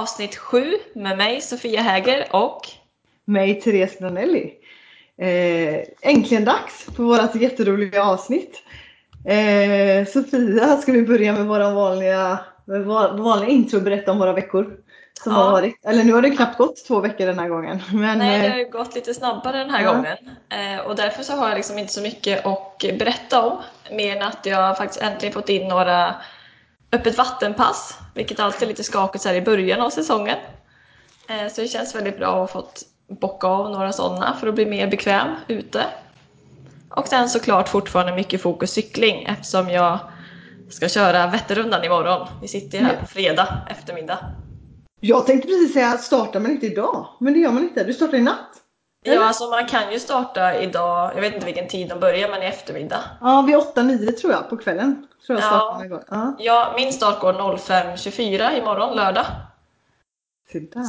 Avsnitt 7 med mig Sofia Häger och mig Therese Granelli. Eh, äntligen dags för vårt jätteroliga avsnitt. Eh, Sofia, ska vi börja med våra vanliga, med vanliga intro berätta om våra veckor som ja. har varit. Eller nu har det knappt gått två veckor den här gången. Men, Nej, det har ju gått lite snabbare den här ja. gången. Eh, och därför så har jag liksom inte så mycket att berätta om. Mer än att jag faktiskt äntligen fått in några öppet vattenpass, vilket alltid är lite skakigt så här i början av säsongen. Eh, så det känns väldigt bra att ha fått bocka av några sådana för att bli mer bekväm ute. Och sen såklart fortfarande mycket fokus cykling eftersom jag ska köra Vätternrundan imorgon. Vi sitter ju här på fredag eftermiddag. Jag tänkte precis säga startar man inte idag? Men det gör man inte. Du startar i natt? Ja, alltså man kan ju starta idag, jag vet inte vilken tid de börjar, men i eftermiddag. Ja, vid 8-9 tror jag på kvällen. Tror jag ja. Ja. ja, min start går 05.24 imorgon lördag.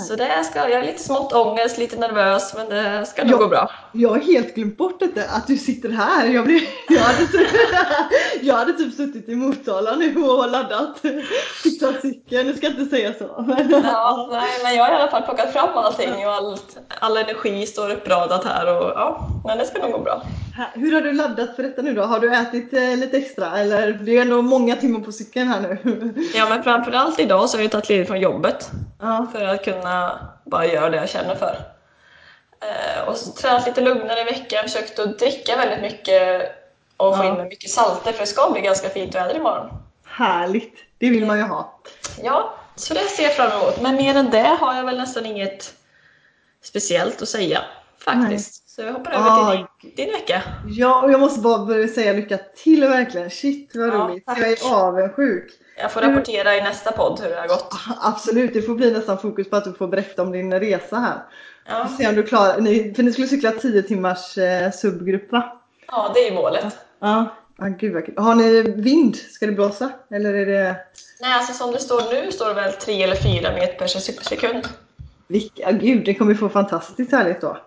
Så det ska, jag är lite smått ångest, lite nervös, men det ska nog jag, gå bra. Jag har helt glömt bort detta, att du sitter här. Jag, blev, jag, hade, typ, jag hade typ suttit i Motala nu och laddat. Cyklat cykeln, nu ska jag inte säga så. ja, nej, men jag har i alla fall plockat fram allting och allt, all energi står uppradat här. Och, ja, men det ska nog gå bra. Hur har du laddat för detta nu då? Har du ätit eh, lite extra? Eller det är ändå många timmar på cykeln här nu. ja, men framförallt idag så har jag tagit ledigt från jobbet. Ja. För att kunna bara göra det jag känner för. Eh, och så tränat lite lugnare i veckan, försökt att dricka väldigt mycket och få ja. in mycket salter för det ska bli ganska fint väder imorgon. Härligt! Det vill man ju ha. Ja, så det ser jag fram emot. Men mer än det har jag väl nästan inget speciellt att säga faktiskt. Nej. Så jag hoppar över ah, till din, din vecka. Ja, och jag måste bara börja säga lycka till verkligen. Shit vad ja, roligt. Tack. Jag är avundsjuk. Jag får rapportera i nästa podd hur det har gått. Absolut, det får bli nästan fokus på att du får berätta om din resa här. Ja. Se om du klarar, ni, för ni skulle cykla 10 timmars eh, subgrupp va? Ja, det är målet. Ja, ah, gud vad kul. Har ni vind? Ska det blåsa? Eller är det... Nej, alltså som det står nu står det väl 3 eller 4 meter per sekund. Vilka, gud, det kommer få fantastiskt härligt då.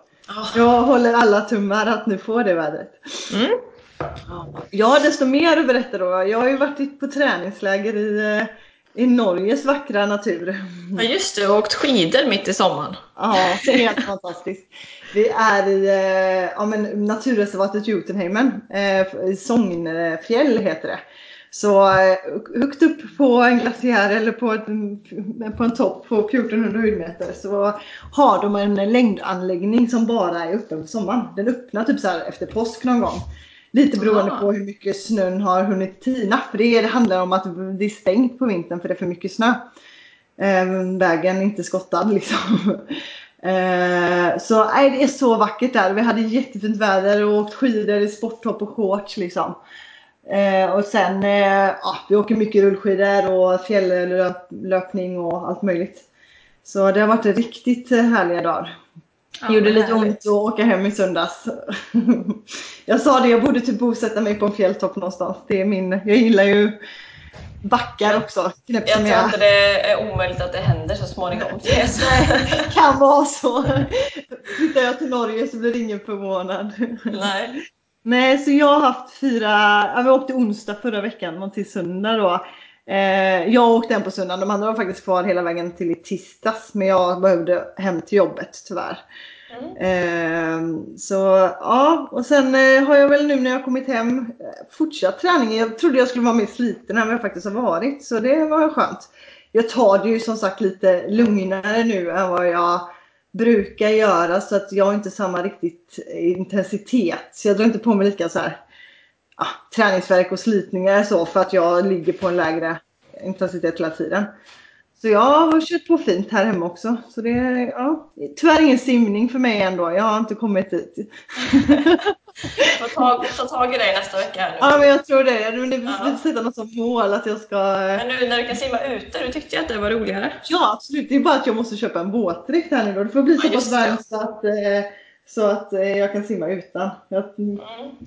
Jag håller alla tummar att ni får det vädret. Mm. Ja, desto mer att berätta då. Jag har ju varit på träningsläger i, eh, i Norges vackra natur. Ja just det, och åkt skidor mitt i sommaren. Ja, helt fantastiskt. Vi är i eh, ja, men, naturreservatet Jotunheimen, eh, i Sognefjäll heter det. Så högt upp på en glaciär eller på, ett, på en topp på 1400 höjdmeter så har de en längdanläggning som bara är öppen på sommaren. Den öppnar typ så efter påsk någon gång. Lite beroende Aha. på hur mycket snön har hunnit tina. För det, det handlar om att det är stängt på vintern för det är för mycket snö. Eh, vägen är inte skottad liksom. Eh, så nej, det är så vackert där. Vi hade jättefint väder och åkt skidor i sporttopp och shorts liksom. Eh, och sen, eh, ja, vi åker mycket rullskidor och fjälllöpning och allt möjligt. Så det har varit riktigt härliga dagar. Ja, gjorde lite ont att åka hem i söndags. jag sa det, jag borde typ bosätta mig på en fjälltopp någonstans. Det är min, jag gillar ju backar också. Jag tror jag. inte det är omöjligt att det händer så småningom. Det kan vara så. Flyttar jag till Norge så blir det ingen förvånad. Nej. Nej, så jag har haft fyra, ja, vi åkte onsdag förra veckan och till söndag då. Eh, jag åkte hem på söndagen, de andra var faktiskt kvar hela vägen till i tisdags. Men jag behövde hem till jobbet tyvärr. Mm. Eh, så ja, och sen eh, har jag väl nu när jag kommit hem eh, fortsatt träningen. Jag trodde jag skulle vara mer sliten än vad jag faktiskt har varit. Så det var skönt. Jag tar det ju som sagt lite lugnare nu än vad jag brukar göra så att jag har inte samma riktigt intensitet. Så jag drar inte på mig lika så här ah, ja, träningsverk och slitningar så för att jag ligger på en lägre intensitet hela tiden. Så jag har kört på fint här hemma också. Så det är ja, tyvärr ingen simning för mig ändå. Jag har inte kommit dit. ta, ta tag i dig nästa vecka nu. Ja, men jag tror det. Men det Ja. sätta något som mål att jag ska... Men nu när du kan simma ute, du tyckte ju att det var roligare. Ja, absolut. Det är bara att jag måste köpa en våtdräkt här nu då. Det får bli så Ja, pass varmt så att, eh, så att eh, jag kan simma utan. Jag, Mm.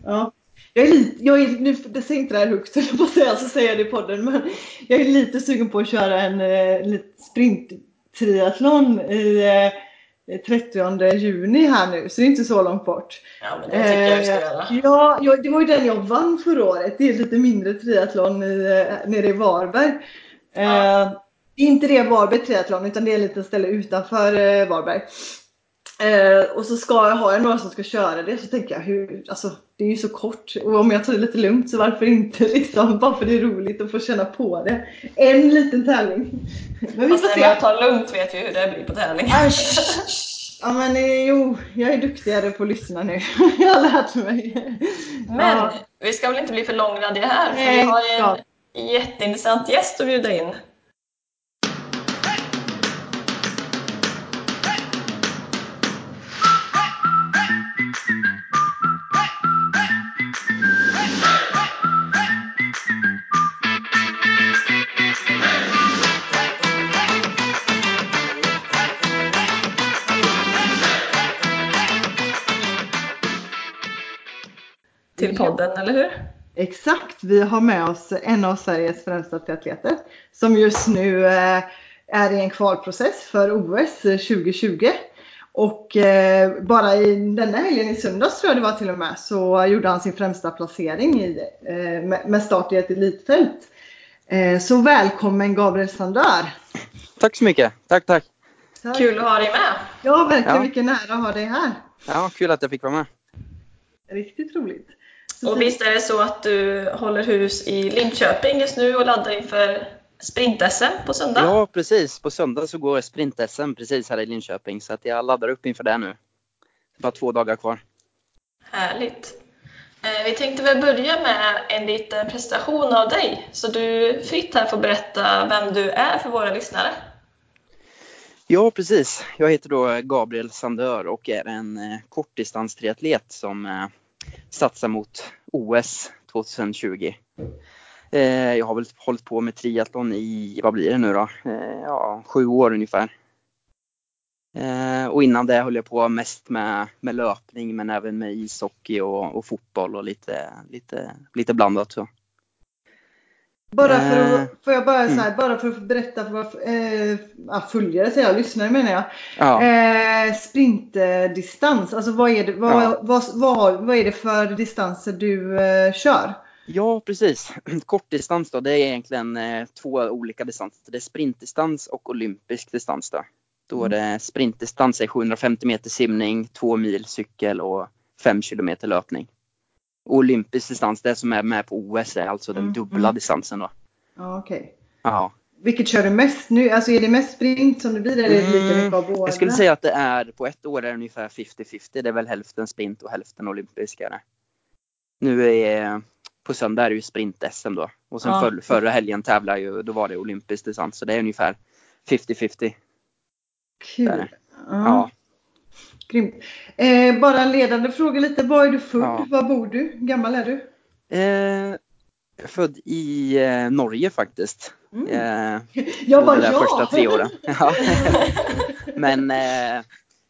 ja. Jag är lite, jag är, nu, det säger inte det här högt, jag på att säga, så säger jag det i podden, men jag är lite sugen på att köra en eh, lite sprint-triathlon i eh, 30 juni här nu, så det är inte så långt bort. Ja, men det tycker jag ska Eh, göra. ja, ja, det var ju den jag vann förra året. Det är lite mindre triathlon i, eh, nere i Varberg. Eh, Ja. det är inte det Varberg triathlon utan det är ett litet ställe utanför eh, Varberg. Eh, och så ska jag ha jag några som ska köra det så tänker jag hur, alltså det är ju så kort och om jag tar det lite lugnt så varför inte liksom bara för det är roligt att få känna på det. En liten tävling. Men vi får när se. man tar lugnt vet vi hur det blir på tävling. Äsch. Ja men eh, jo, jag är duktigare på att lyssna nu. jag har lärt mig. Men Ja. vi ska väl inte bli för långrandiga här, för vi Nej, har ju ja. en jätteintressant gäst att bjuda in. Podden, eller hur? Exakt, vi har med oss en av Sveriges främsta triatleter som just nu eh, är i en kvalprocess för OS 2020. Och eh, bara i denna helgen i söndags tror jag det var till och med så gjorde han sin främsta placering i, eh, med, start i ett elitfält. Så välkommen Gabriel Sandör! Tack så mycket. Tack, tack. Tack. Kul att ha dig med. Ja, verkligen Ja. vilken ära att ha dig här. Ja, kul att jag fick vara med. Riktigt roligt. Och visst är det så att du håller hus i Linköping just nu och laddar inför sprint-SM på söndag? Ja, precis. På söndag så går sprint-SM precis här i Linköping så att jag laddar upp inför det nu. Bara två dagar kvar. Härligt. Eh, Vi tänkte väl börja med en liten presentation av dig, så du fritt här får berätta vem du är för våra lyssnare. Ja, precis. Jag heter då Gabriel Sandör och är en eh, kortdistanstriatlet som satsa mot OS 2020. Eh, jag har väl hållit på med triathlon i, vad blir det nu då? Eh, ja, sju år ungefär. Eh, och innan det höll jag på mest med, med löpning men även med ishockey och, och fotboll och lite, lite, lite blandat så. Bara för Eh, att, får jag bara, så här, bara för att berätta för vad, eh, ja, följare säger jag, lyssnare menar jag. Ja. Eh, sprintdistans, alltså vad är, det, vad, Ja. vad, vad, vad är det för distanser du eh, kör? Ja, precis. Kortdistans då, det är egentligen eh, två olika distanser. Det är sprintdistans och olympisk distans då. Då är det sprintdistans är 750 meter simning, två mil cykel och fem kilometer löpning. Olympisk distans, det som är med på OS är alltså den Mm, dubbla mm. distansen då. Ja, okej. Ja. Vilket kör du mest nu? Alltså är det mest sprint som det blir eller är det lika Mm, mycket av båda? Jag skulle säga att det är, på ett år är det ungefär 50-50. Det är väl hälften sprint och hälften olympiska. Nu är, på söndag är det ju sprint-SM då. Och sen Ja. för, förra helgen tävlar ju, då var det olympisk distans. Så det är ungefär 50-50. Kul. Ja. Ja. Grymt. Eh, bara en ledande fråga lite. Var är du född? Ja. Var bor du? Hur gammal är du? Eh, född i eh, Norge faktiskt. Mm. Eh, Jag bara bodde där ja! första tre åren. Ja. Men eh,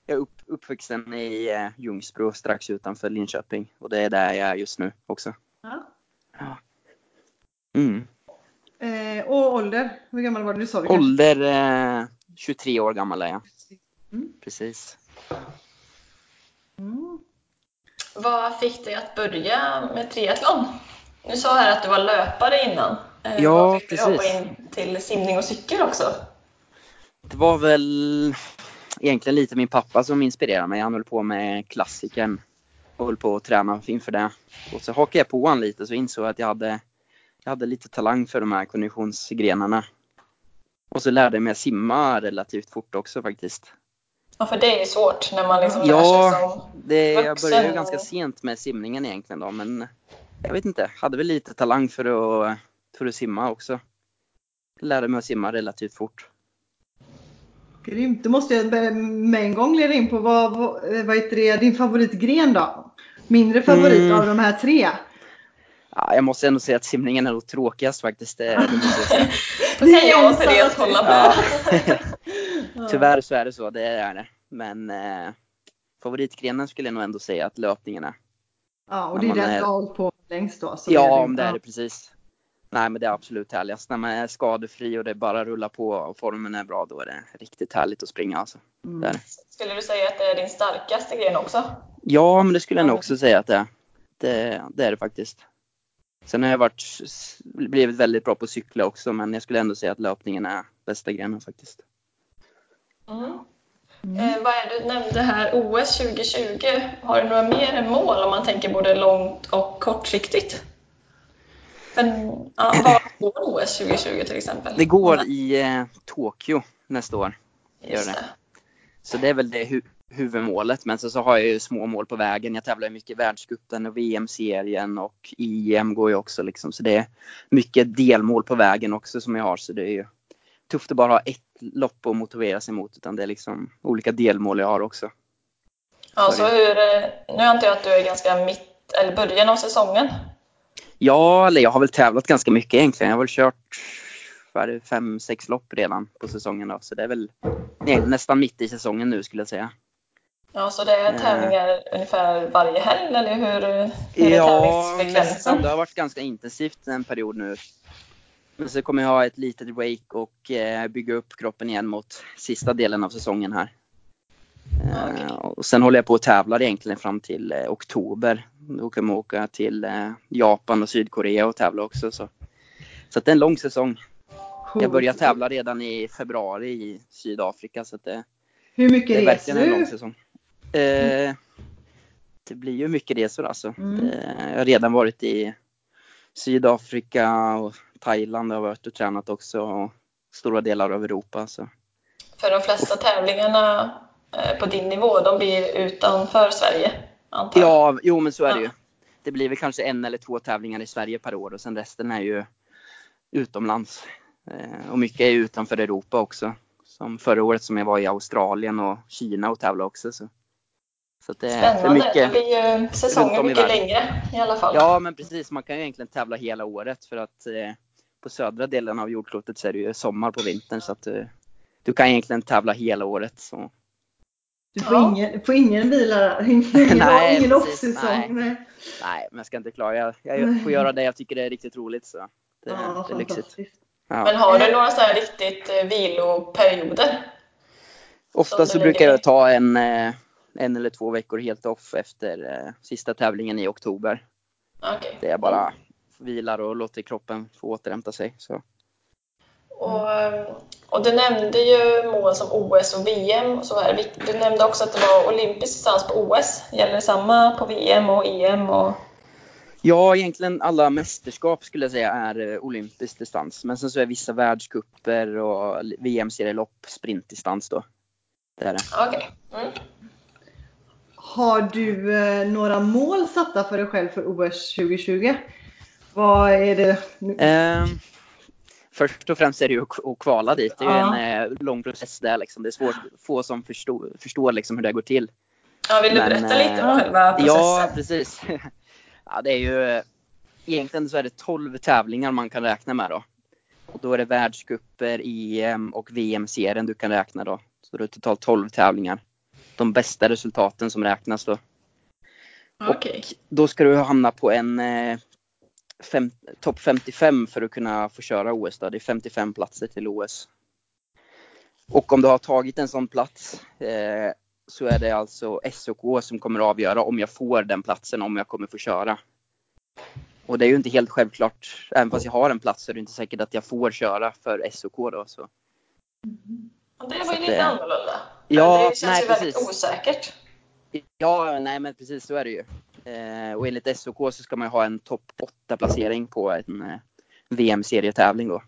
jag är upp, uppvuxen i eh, Ljungsbro strax utanför Linköping. Och det är där jag är just nu också. Ja. Mm. Eh, och ålder? Hur gammal var du? Du sa? Ålder eh, 23 år gammal är jag. Mm. Precis. Vad fick dig att börja med triathlon? Du sa här att du var löpare innan. Eh, Ja, vad fick precis. hoppa in till simning och cykel också? Det var väl egentligen lite min pappa som inspirerade mig. Han höll på med klassikern och höll på att träna inför det. Och så hakade jag på honom lite så insåg jag att jag hade, jag hade lite talang för de här konditionsgrenarna. Och så lärde jag mig simma relativt fort också faktiskt. Ja, för det är ju svårt när man liksom lär Ja, sig som... Det, jag vuxen började ju ganska sent med simningen egentligen då men jag vet inte, hade väl lite talang för att, för att simma också. Lärde mig att simma relativt fort. Grymt. Då måste jag med en gång leda in på vad, vad, vad heter det, din favoritgren då? Mindre favorit Mm. av de här tre? Ja, jag måste ändå säga att simningen är nog tråkigast faktiskt. Det, det måste jag säga. Då kan jag och Therese hålla med. Ja. Tyvärr så är det så, det är det. Men eh, favoritgrenen skulle jag nog ändå säga att löpningen är. Ja, och det är den är- du har på längst då? så Ja, det- om det är det precis. Nej, men det är absolut härligast. När man är skadefri och det bara rullar på och formen är bra, då är det riktigt härligt att springa alltså. Mm. Det är det. Skulle du säga att det är din starkaste gren också? Ja, men det skulle jag nog också säga att det är. Det, det är det faktiskt. Sen har jag varit, blivit väldigt bra på att cykla också, men jag skulle ändå säga att löpningen är bästa grenen faktiskt. Mm. Mm. Eh, vad är det du nämnde här, OS 2020? Har du några mer mål om man tänker både långt och kortsiktigt? Men, ja, var går OS 2020 till exempel? Det går i eh, Tokyo nästa år. Just gör det. Så det är väl det hu huvudmålet. Men så, så har jag ju små mål på vägen. Jag tävlar mycket i världscupen och VM-serien och EM går ju också liksom. Så det är mycket delmål på vägen också som jag har. Så det är ju tufft att bara ha ett lopp att motivera sig mot. Utan det är liksom olika delmål jag har också. Ja, så hur, eh, nu antar jag att du är ganska mitt, eller början av säsongen. Ja, eller jag har väl tävlat ganska mycket egentligen. Jag har väl kört vad är det, fem, sex lopp redan på säsongen då. Så det är väl nej, nästan mitt i säsongen nu skulle jag säga. Ja, så det är Eh. tävlingar ungefär varje helg, eller hur, hur Ja, nästan. Det har varit ganska intensivt en period nu. Men så kommer jag ha ett litet break och eh, bygga upp kroppen igen mot sista delen av säsongen här. Eh, Okej. och sen håller jag på att tävla egentligen fram till eh, oktober. Då kommer jag åka till eh, Japan och Sydkorea och tävla också. Så, så det är en lång säsong. Jag börjar tävla redan i februari i Sydafrika. Så det, Hur mycket det är reser verkligen en lång du? säsong. Eh, det blir ju mycket resor alltså. Mm. Eh, jag har redan varit i Sydafrika och Thailand har jag varit och tränat också. Och stora delar av Europa. Så. För de flesta tävlingarna eh, på din nivå, de blir utanför Sverige, antar jag? Ja, jo men så är det ju. Det blir väl kanske en eller två tävlingar i Sverige per år och sen resten är ju utomlands. Eh, och mycket är utanför Europa också. Som förra året som jag var i Australien och Kina och tävlade också. Så, så det, det Spännande, mycket. då blir ju säsongen mycket längre i alla fall. Ja, men precis. Man kan ju egentligen tävla hela året för att eh, på södra delen av jordklotet så är det ju sommar på vintern så att eh, du kan egentligen tävla hela året. Så. Du får, Ja. ingen, får ingen vila, ingen, Nej, ingen precis. off-säsong. Nej. Nej. Men jag ska inte klaga. Jag, jag får göra det jag tycker det är riktigt roligt. Så det, Ja, det är lyxigt. fantastiskt. Men Ja. har du några sådana här riktigt eh, viloperioder? Ofta så du brukar jag ta en, eh, en eller två veckor helt off efter eh, sista tävlingen i oktober. Okej. Det är bara vilar och låter kroppen få återhämta sig. Så. Och, och du nämnde ju mål som OS och VM. Och så här. Du nämnde också att det var olympisk distans på OS. Gäller det samma på VM och EM? Och... Ja, egentligen alla mästerskap skulle jag säga är eh, olympisk distans. Men sen så är vissa världscuper och VM-serielopp sprintdistans då. Det är det. Okej. Mm. Har du eh, några mål satta för dig själv för OS 2020? Vad är det? nu- Ehm, först och främst är det ju att kvala dit. Det är ju Ja. en eh, lång process där liksom. Det är svårt, få som förstår, förstår liksom hur det går till. Ja, vill du Men, berätta lite om eh, själva processen? Ja, precis. Ja, det är ju egentligen så är det 12 tävlingar man kan räkna med då. Och då är det världscuper, EM och VM-serien du kan räkna då. Så det är totalt 12 tävlingar. De bästa resultaten som räknas då. Okej. Då ska du hamna på en eh, fem, topp 55 för att kunna få köra OS. Då. Det är 55 platser till OS. Och om du har tagit en sån plats eh, så är det alltså SOK som kommer att avgöra om jag får den platsen, om jag kommer få köra. Och det är ju inte helt självklart, även fast jag har en plats så är det inte säkert att jag får köra för SOK då. Så. Och Det var ju lite det- annorlunda. Ja, det känns nej, ju väldigt precis. osäkert. Ja, nej men precis så är det ju. Eh, och enligt SOK så ska man ha en topp 8 placering på en eh, VM-serietävling då.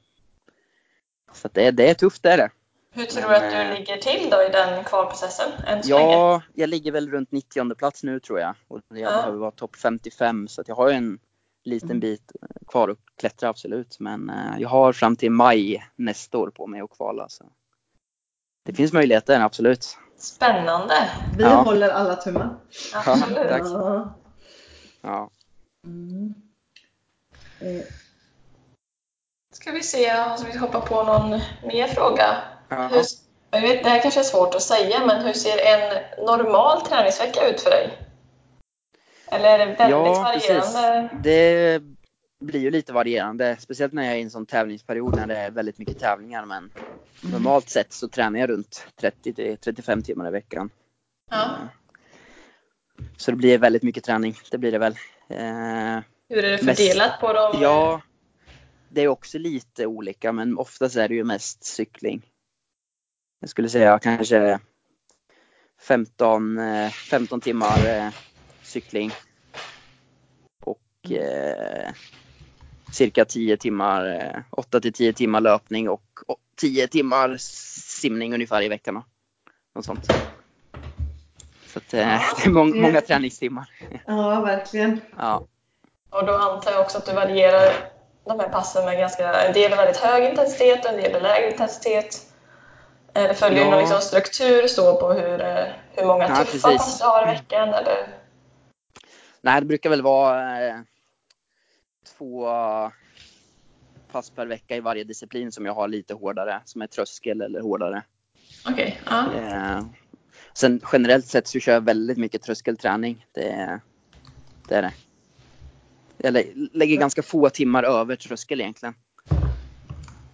Så det, det är tufft det är det. Hur tror du att du eh, ligger till då i den kvalprocessen än så länge? Ja, jag ligger väl runt 90 plats nu tror jag. Och jag Ja. behöver vara topp 55 så jag har ju en liten Mm. bit kvar att klättra absolut. Men jag har fram till maj nästa år på mig att kvala. Så. Det finns möjligheter, absolut. Spännande! Vi Ja. håller alla tummar. Absolut. Ja. Ja. Mm. Eh, Ska vi se om vi hoppar på någon mer fråga. Ja. Hur, jag vet, det här kanske är svårt att säga, men hur ser en normal träningsvecka ut för dig? Eller är det väldigt Ja, precis. varierande? Det blir ju lite varierande, speciellt när jag är i en sån tävlingsperiod när det är väldigt mycket tävlingar. Men normalt sett så tränar jag runt 30 till 35 timmar i veckan. Ja. Så det blir väldigt mycket träning, det blir det väl. Eh, Hur är det Mest- fördelat på dem? ja, det är också lite olika men oftast är det ju mest cykling. Jag skulle säga kanske 15, eh, 15 timmar eh, cykling. Och eh, cirka 10 timmar, eh, 8 till 10 timmar löpning och å- 10 timmar simning ungefär i veckan. Något sånt. Så att, eh, det är mång- många träningstimmar. Ja, verkligen. Ja. Och då antar jag också att du varierar de här passen med ganska, en del är väldigt hög intensitet och en del är lägre intensitet. Eller följer du Ja. någon liksom struktur så på hur, eh, hur många Ja, tuffa precis. pass du har i veckan? Eller? Nej, det brukar väl vara eh, två pass per vecka i varje disciplin som jag har lite hårdare, som är tröskel eller hårdare. Okej, ja. Eh, sen generellt sett så kör jag väldigt mycket tröskelträning. Det, det är det. Jag lä- lägger ganska få timmar över tröskel egentligen.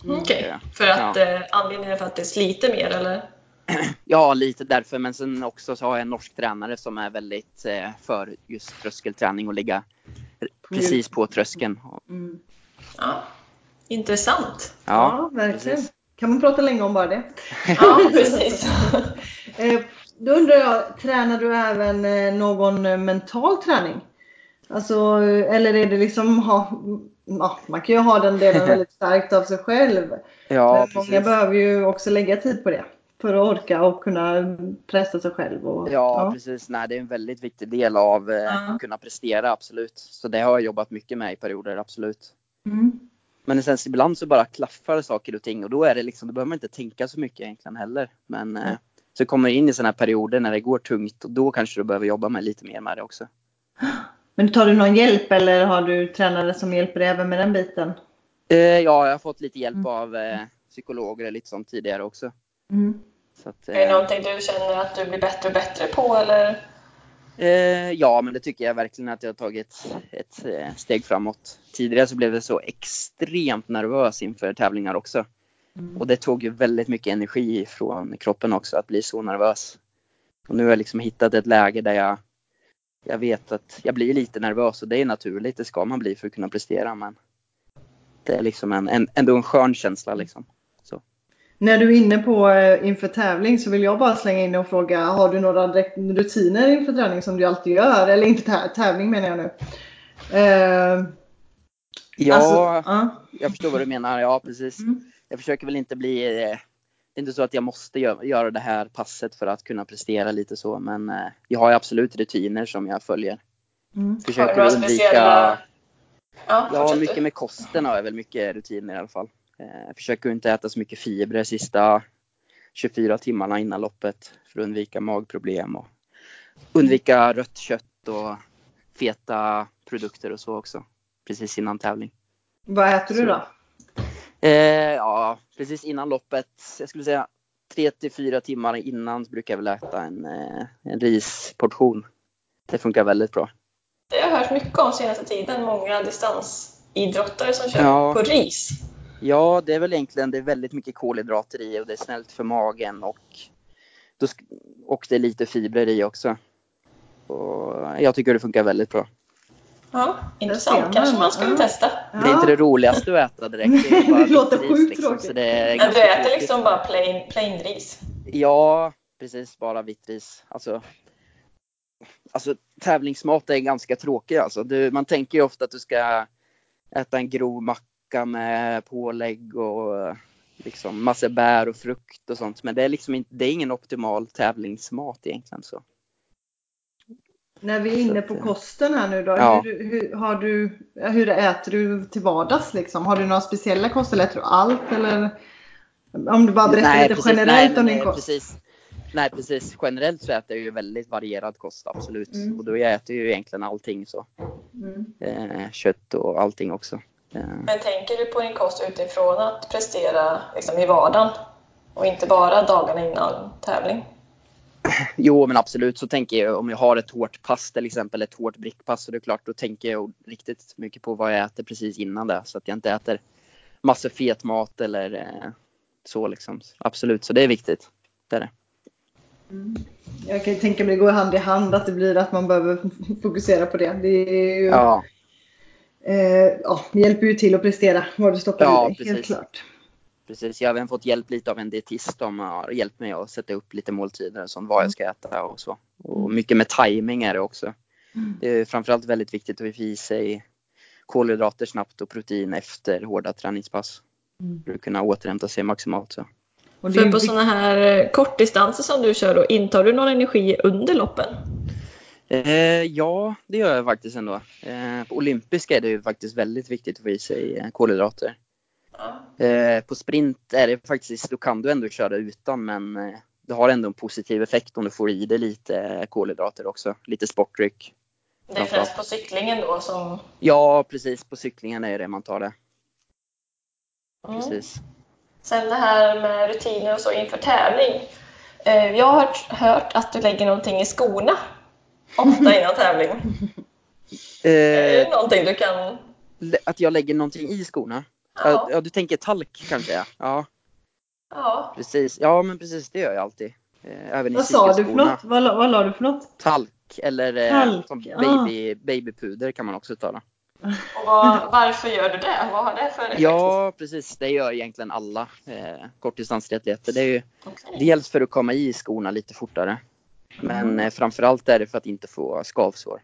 Okej, Ja. för att Ja. eh, anledningen är för att det sliter mer eller? Ja, lite därför. Men sen också så har jag en norsk tränare som är väldigt eh, för just tröskelträning och ligga precis på tröskeln. Mm. Ja. Intressant. Ja, verkligen. precis. Kan man prata länge om bara det? Ja, precis. Då undrar jag, tränar du även eh, någon eh, mental träning? Alltså, eller är det liksom, ha, ja, man kan ju ha den delen väldigt starkt av sig själv. Ja, Men många precis. behöver ju också lägga tid på det. För att orka och kunna pressa sig själv. Och, Ja, precis. Nej, det är en väldigt viktig del av eh, Ja. att kunna prestera, absolut. Så det har jag jobbat mycket med i perioder, absolut. Mm. Men sen ibland så bara klaffar saker och ting och då är det liksom, då behöver man inte tänka så mycket egentligen heller. Men eh, så kommer du in i sådana här perioder när det går tungt och då kanske du behöver jobba med lite mer med det också. Men tar du någon hjälp eller har du tränare som hjälper dig även med den biten? Eh, ja, jag har fått lite hjälp Mm. av eh, psykologer och lite sånt tidigare också. Mm. Så att, Är det eh, någonting du känner att du blir bättre och bättre på eller? Eh, ja, men det tycker jag verkligen att jag har tagit ett eh, steg framåt. Tidigare så blev jag så extremt nervös inför tävlingar också. Mm. Och det tog ju väldigt mycket energi från kroppen också att bli så nervös. Och nu har jag liksom hittat ett läge där jag, jag vet att jag blir lite nervös och det är naturligt, det ska man bli för att kunna prestera. Men det är liksom en, en, ändå en skön känsla liksom. När du är inne på eh, inför tävling så vill jag bara slänga in och fråga, har du några direkt rutiner inför träning som du alltid gör? Eller inte tävling menar jag nu. Eh, Ja, alltså, ja. jag förstår vad du menar. Ja, precis. Mm. Jag försöker väl inte bli... eh, Det är inte så att jag måste gö- göra det här passet för att kunna prestera lite så, men eh, jag har ju absolut rutiner som jag följer. Mm. Försöker undvika... speciella... Ja, Ja, mycket med kosten har jag väl mycket rutiner i alla fall. Eh, Jag försöker inte äta så mycket fibrer sista 24 timmarna innan loppet för att undvika magproblem och undvika rött kött och feta produkter och så också. Precis innan tävling. Vad äter du då? Eh, ja, precis innan loppet. Jag skulle säga 3 till 4 timmar innan brukar jag väl äta en, eh, en risportion. Det funkar väldigt bra. Det har jag hört mycket om senaste tiden. Många distansidrottare som kör Ja. på ris. Ja, det är väl egentligen det är väldigt mycket kolhydrater i och det är snällt för magen och, och det är lite fibrer i också. Och jag tycker det funkar väldigt bra. Ja, intressant. Kanske man skulle Ja. testa. Det är inte det roligaste att äta direkt. Det, är bara Det låter sjukt liksom, tråkigt. så det är Men ganska du äter tråkigt. liksom bara plain, plain ris? Ja, precis. Bara vitt ris. Alltså, alltså tävlingsmat är ganska tråkig alltså. Du, man tänker ju ofta att du ska äta en grov macka med pålägg och liksom massa bär och frukt och sånt. Men det är liksom inte, det är ingen optimal tävlingsmat egentligen så. När vi är inne på att, kosten här nu då. Ja. Hur, hur, har du, hur äter du till vardags liksom? Har du några speciella kost eller äter du allt? Eller om du bara berättar lite precis, generellt nej, om din eh, kost. Precis. nej precis. Generellt så äter jag ju väldigt varierad kost, absolut. Mm. Och då jag äter ju egentligen allting så. Mm. Eh, kött och allting också. Eh, Men tänker du på din kost utifrån att prestera liksom, i vardagen och inte bara dagarna innan tävling? jo men absolut så tänker jag om jag har ett hårt pass till exempel, ett hårt brickpass så det är klart då tänker jag riktigt mycket på vad jag äter precis innan det. Så att jag inte äter massor fet mat eller eh, så liksom. Absolut, så det är viktigt. Det är det. Jag kan ju tänka mig det går hand i hand att det blir att man behöver fokusera på det. Det är ju, Ja, eh, ja, det hjälper ju till att prestera vad du stoppar Ja, i dig. Helt klart. Precis. Jag har även fått hjälp lite av en dietist som har hjälpt mig att sätta upp lite måltider som vad jag ska äta och så. Och mycket med timing är det också. Mm. Det är framförallt väldigt viktigt att få i sig kolhydrater snabbt och protein efter hårda träningspass. Mm. För att kunna återhämta sig maximalt. Så. Och För på sådana här eh, kortdistanser som du kör då, intar du någon energi under loppen? Eh, ja, det gör jag faktiskt ändå. Eh, på olympiska är det ju faktiskt väldigt viktigt att få i sig eh, kolhydrater. Eh, på sprint är det faktiskt, då kan du ändå köra utan men eh, det har ändå en positiv effekt om du får i dig lite eh, kolhydrater också. Lite sportdryck. Det är främst på cyklingen då som... Ja, precis. På cyklingen är det man tar det. Mm. Precis. Sen det här med rutiner och så inför tävling. Eh, Jag har hört, hört att du lägger någonting i skorna ofta innan tävling. Är Eh, det någonting du kan... att jag lägger någonting i skorna? Ja. Ja, du tänker talk kanske? Ja. ja, precis. Ja, men precis. Det gör jag alltid. Eh, även i Vad sa du för något? Vad, la- vad la du för något? Talk eller eh, Talk, som baby, babypuder kan man också ta. Då. Och vad, varför gör du det? Vad har det för effekt? Ja, precis. Det gör egentligen alla eh, kortdistanstriatleter. Det är ju Okej. dels för att komma i skorna lite fortare. Men eh, framförallt är det för att inte få skavsår.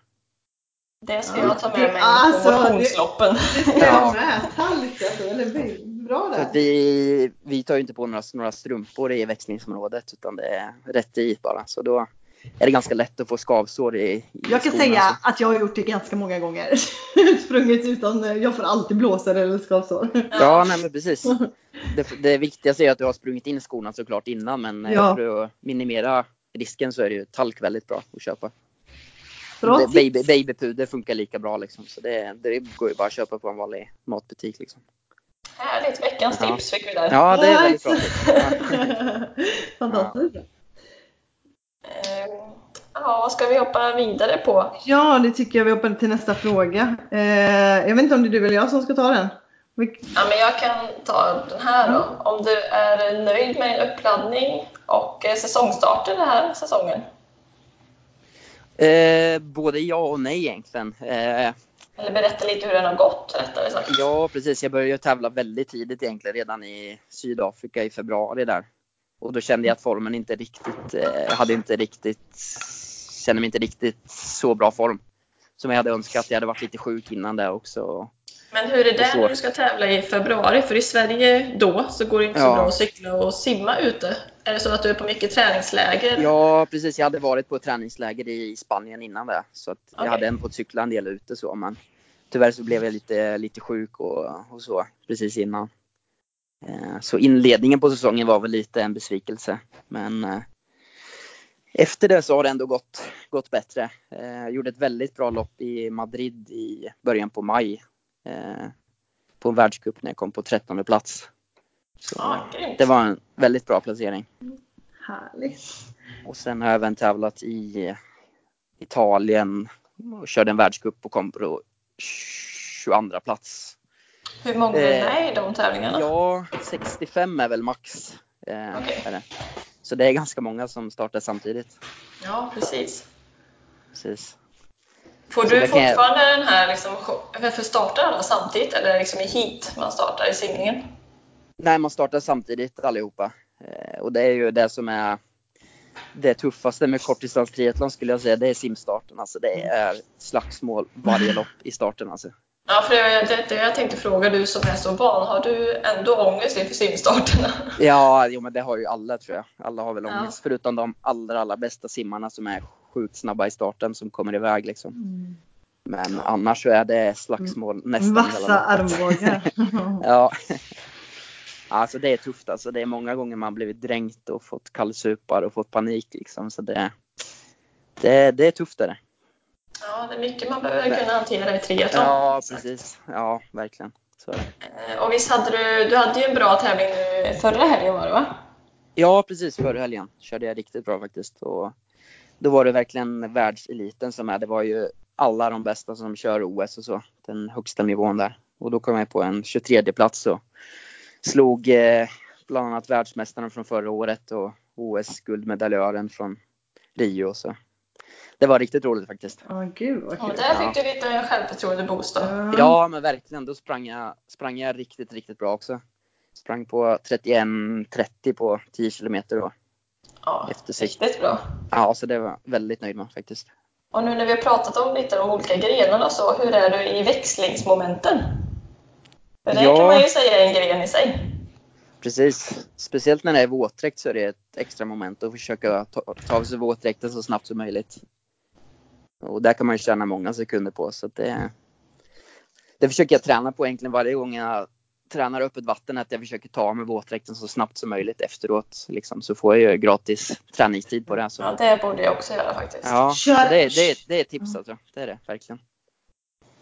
Det ska jag ta med mig Alltså, på det- motionsloppen. Det ska jag med. Alltså. Eller by- bra För att där. vi, vi tar ju inte på några, några strumpor i växlingsområdet utan det är rätt i bara. Så då är det ganska lätt att få skavsår i, i Jag kan säga Så- att jag har gjort det ganska många gånger. Sprungit utan, jag får alltid blåsor eller skavsår. Ja, nej men precis. Det, det viktigaste är att du har sprungit in skorna såklart innan men Ja. för att minimera risken så är det ju talk väldigt bra att köpa. Baby, babypuder funkar lika bra liksom. Så det, det går ju bara att köpa på en vanlig matbutik liksom. Härligt, veckans Ja. tips fick vi där. Ja, det är Ja, väldigt bra. Ja. Fantastiskt. Eh, Ja, vad ska vi hoppa vidare på? Ja, det tycker jag vi hoppar till nästa fråga. Eh, jag vet inte om det är du eller jag som ska ta den. Vi- Ja, men jag kan ta den här då. Om du är nöjd med din uppladdning och eh, säsongstarten den här säsongen? Eh, både ja och nej egentligen. Eh, Eller berätta lite hur den har gått, rättare sagt. ja, precis. Jag började ju tävla väldigt tidigt egentligen, redan i Sydafrika i februari där. Och då kände jag att formen inte riktigt, eh, hade inte riktigt, kände mig inte riktigt så bra form. Som jag hade önskat. Jag hade varit lite sjuk innan det också. Men hur är det när du ska tävla i februari? För i Sverige då så går det inte så Ja. bra att cykla och simma ute. Är det så att du är på mycket träningsläger? Ja, precis. Jag hade varit på ett träningsläger i Spanien innan det. Så att jag Okej. hade ändå fått cykla en del ute så. Men tyvärr så blev jag lite, lite sjuk och, och så precis innan. Eh, Så inledningen på säsongen var väl lite en besvikelse. Men eh, efter det så har det ändå gått, gått bättre. Eh, Jag gjorde ett väldigt bra lopp i Madrid i början på maj. Eh, På en världscup när jag kom på 13 plats. Så grymt. det var en väldigt bra placering. Härligt. Och sen har jag även tävlat i Italien och körde en världscup och kom på 22 plats. Hur många är Eh, med i de tävlingarna? Ja, 65 är väl max. Eh, Okej. är det. Så det är ganska många som startar samtidigt. Ja, precis. Precis. Får Så du kan jag- fortfarande den här, liksom, varför startar alla samtidigt? Eller är liksom i heat man startar i simningen? Nej, man startar samtidigt allihopa. Eh, och det är ju det som är det tuffaste med kortdistans skulle jag säga. Det är simstarten. Alltså det är slagsmål varje lopp i starten. Alltså. Ja, för det var det, jag tänkte fråga, du som är så van, har du ändå ångest inför simstarterna? Ja, jo, men det har ju alla tror jag. Alla har väl Ja. ångest. Förutom de allra, allra bästa simmarna som är sjukt snabba i starten som kommer iväg liksom. Men annars så är det slagsmål nästan hela Vassa loppet. armbågar. Ja. Alltså det är tufft alltså. Det är många gånger man blivit dränkt och fått kallsupar och fått panik liksom. Så det, det, det är tufft är det. Ja, det är mycket man behöver kunna hantera i triathlon. Ja, precis. Ja, verkligen. Så. Eh, Och visst hade du, du hade ju en bra tävling nu förra helgen var det va? Ja, precis. Förra helgen körde jag riktigt bra faktiskt. Och då var det verkligen världseliten som är. Det var ju alla de bästa som kör OS och så. Den högsta nivån där. Och då kom jag på en 23 plats och slog eh, bland annat världsmästaren från förra året och OS-guldmedaljören från Rio. Så det var riktigt roligt faktiskt. Ja, gud vad Och kul. där fick du lite självförtroende-boost då. Ja, men verkligen. Då sprang jag, sprang jag riktigt, riktigt bra också. Sprang på 31.30 på 10 kilometer då. Ja, Efter sikt. riktigt bra. Ja, så det var jag väldigt nöjd med faktiskt. Och nu när vi har pratat om lite de olika grenarna så, hur är du i växlingsmomenten? För det Ja. kan man ju säga är en gren i sig. Precis. Speciellt när det är våtdräkt så är det ett extra moment att försöka ta, ta av sig våtdräkten så snabbt som möjligt. Och där kan man ju tjäna många sekunder på så att det, det försöker jag träna på egentligen varje gång jag tränar öppet vatten att jag försöker ta mig våtdräkten så snabbt som möjligt efteråt liksom, så får jag ju gratis träningstid på det. Så. Ja, det borde jag också göra faktiskt. Ja, Kör- det, är- det, det är ett tips alltså. Det är det verkligen.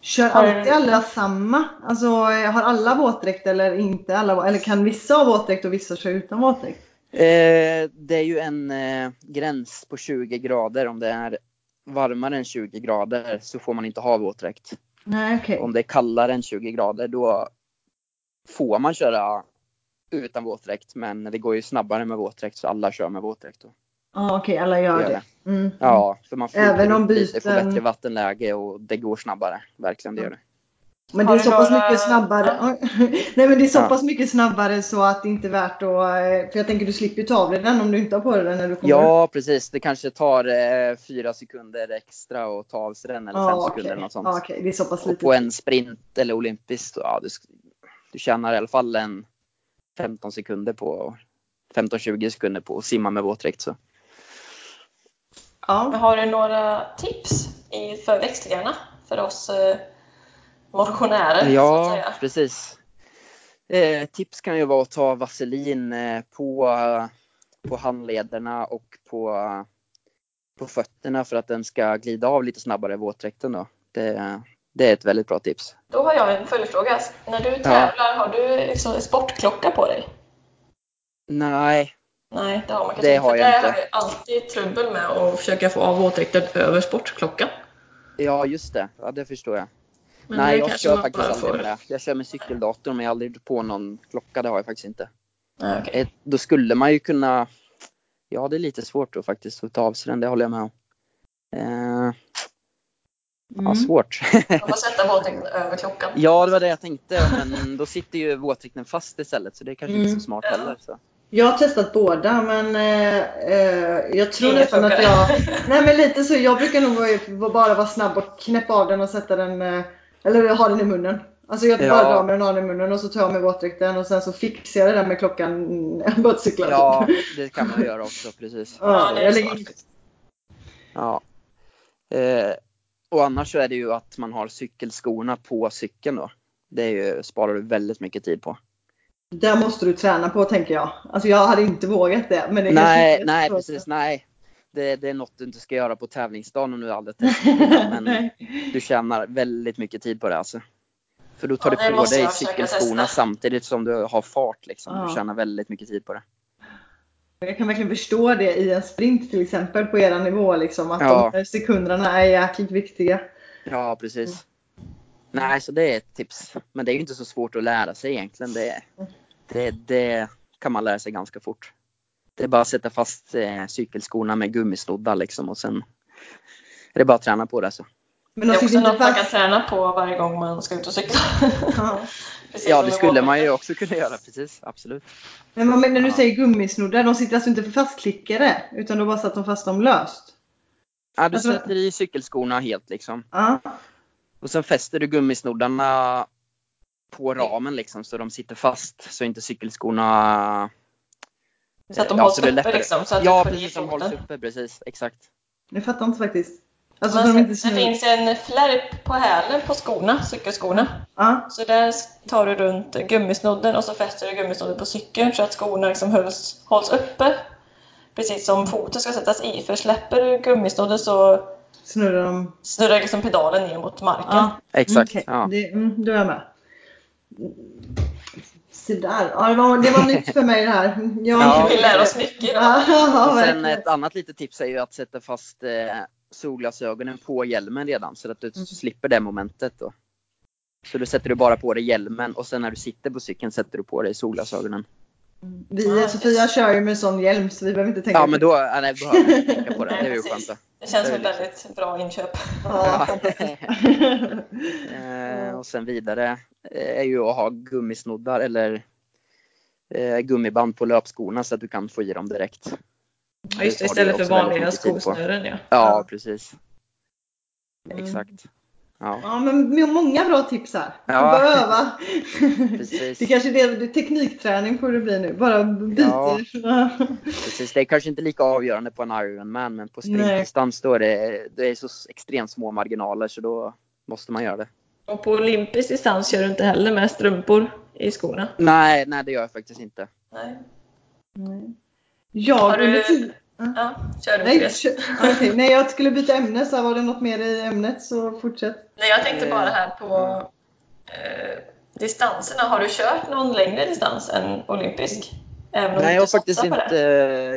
Kör alltid alla samma? Alltså har alla våtdräkt eller inte alla? Eller kan vissa ha våtdräkt och vissa köra utan våtdräkt? Eh, det är ju en eh, gräns på 20 grader. Om det är varmare än 20 grader så får man inte ha våtdräkt. Nej okej. Om det är kallare än 20 grader då får man köra utan våtdräkt. Men det går ju snabbare med våtdräkt så alla kör med våtdräkt. Då. Ja okej, alla gör Gör det. Mm. Ja, för man flyter Även om runt lite, får byten- bättre vattenläge och det går snabbare. Verkligen det gör det. Men det är så pass mycket snabbare. Nej men det är så pass mycket snabbare så att det inte är värt att... eh, För jag tänker du slipper ju ta av dig den om du inte har på dig den när du kommer. Ja, precis. Det kanske tar eh, fyra sekunder extra att ta av sig den eller fem Ja, sekunder eller något sånt. Ja, okej, det är så pass Och lite. på en sprint eller olympiskt, ja, du, sk- du tjänar i alla fall en 15 sekunder på 15-20 sekunder på att simma med våtdräkt. Så. Ja. Har du några tips i, för växlingarna för oss eh, motionärer? Så att Ja, säga? precis. Eh, tips kan ju vara att ta vaselin eh, på, på handlederna och på, på fötterna för att den ska glida av lite snabbare våtdräkten. Då. Det, det är ett väldigt bra tips. Då har jag en följdfråga. När du tävlar, har du liksom sportklocka på dig? Nej, Nej, det har man kanske Det inte. har jag det inte. har jag alltid trubbel med att försöka få av våtdräkten över sportklockan. ja just det. Ja, det förstår jag. Men Nej, jag kör faktiskt aldrig med det. Jag kör med cykeldatorn men jag har aldrig på någon klocka, det har jag faktiskt inte. Nej, okej. Eh, Då skulle man ju kunna, ja det är lite svårt då faktiskt att ta av sig den, det håller jag med om. Eh, Ja, Mm. svårt. Man får sätta våtdräkten över klockan. ja, det var det jag tänkte, men då sitter ju våtdräkten fast istället så det är kanske inte Mm. så smart Ja. heller. Så. Jag har testat båda men eh, eh, jag tror Inget nästan att jag... Nej men lite så, jag brukar nog bara vara snabb och knäppa av den och sätta den, eh, eller ha den i munnen. Alltså jag Ja. bara drar med den den i munnen och så tar jag med våtdräkten och sen så fixar jag det där med klockan mm, bara cyklar. Ja, det kan man göra också, precis. Ja, det är jag lägger smart. in- Ja. Eh, och annars så är det ju att man har cykelskorna på cykeln då. Det är ju, sparar du väldigt mycket tid på. Där måste du träna på tänker jag. Alltså jag hade inte vågat det. Men det Nej, nej precis, nej. Det, det är något du inte ska göra på tävlingsdagen om du aldrig testat men du tjänar väldigt mycket tid på det alltså. För då tar Ja, det du på dig cykelskorna samtidigt som du har fart liksom. Ja. Du tjänar väldigt mycket tid på det. Jag kan verkligen förstå det i en sprint till exempel på era nivå liksom. Att Ja. de här sekunderna är jäkligt viktiga. Ja, precis. Nej, så det är ett tips. Men det är ju inte så svårt att lära sig egentligen. Det, det, det kan man lära sig ganska fort. Det är bara att sätta fast eh, cykelskorna med gummisnoddar liksom och sen är det bara att träna på det. Så. Men Det de är också något man kan träna på varje gång man ska ut och cykla. Ja. Ja, det skulle man ju också kunna göra, precis. Absolut. Men vad menar när du Ja. säger gummisnoddar? De sitter alltså inte fastklickade? Utan då bara satt de fast dem löst? Ja, du Alltså- sätter i cykelskorna helt liksom. Ja. Och sen fäster du gummisnoddarna på ramen liksom så de sitter fast så inte cykelskorna Så att de Ja, hålls så det är uppe lättare. liksom. Så att Ja, precis. De hålls uppe, precis. Exakt. Jag fattar inte faktiskt. Alltså Man de det finns en flärp på hälen på skorna, cykelskorna. Ja. Så där tar du runt gummisnodden och så fäster du gummisnodden på cykeln så att skorna liksom hålls, hålls uppe. Precis som foten ska sättas i, för släpper du gummisnodden så Snurrar de. snurrar liksom pedalen ner mot marken. Ja. Exakt. Okej, Ja. det, mm, då är jag med. Så där. Ja, det, var, det var nytt för mig det här. Jag, Ja. Vi lär oss mycket. Ja, ja, Och sen ett annat litet tips är ju att sätta fast eh, solglasögonen på hjälmen redan så att du Mm. slipper det momentet då. Så då sätter du bara på dig hjälmen och sen när du sitter på cykeln sätter du på dig solglasögonen. Vi, Sofia kör ju med sån hjälm så vi behöver inte tänka Ja på men det. då ja, nej, behöver du inte tänka på det. Det är ju skönt. Det känns som ett väldigt bra inköp. Ja, Eh, och sen vidare eh, är ju att ha gummisnoddar eller eh, gummiband på löpskorna så att du kan få i dem direkt. Ja, just det, istället för vanliga skosnören ja. Ja, precis. Mm. Exakt. Ja, Ja, men med många bra tips här. Ja. Bara öva. Precis. Det kanske är det, teknikträning får det bli nu. Bara byter. Ja. precis. Det är kanske inte lika avgörande på en Ironman men på Nej. sprintdistans då är det, det är så extremt små marginaler så då måste man göra det. Och på olympisk distans kör du inte heller med strumpor i skorna. Nej, nej det gör jag faktiskt inte. Nej. Jag Har du- under tid... Ja, kör du Nej, kö- okej. Nej, jag skulle byta ämne så var det något mer i ämnet så fortsätt. Nej, jag tänkte bara här på eh, distanserna. Har du kört någon längre distans än olympisk? Även Nej, jag har, faktiskt inte,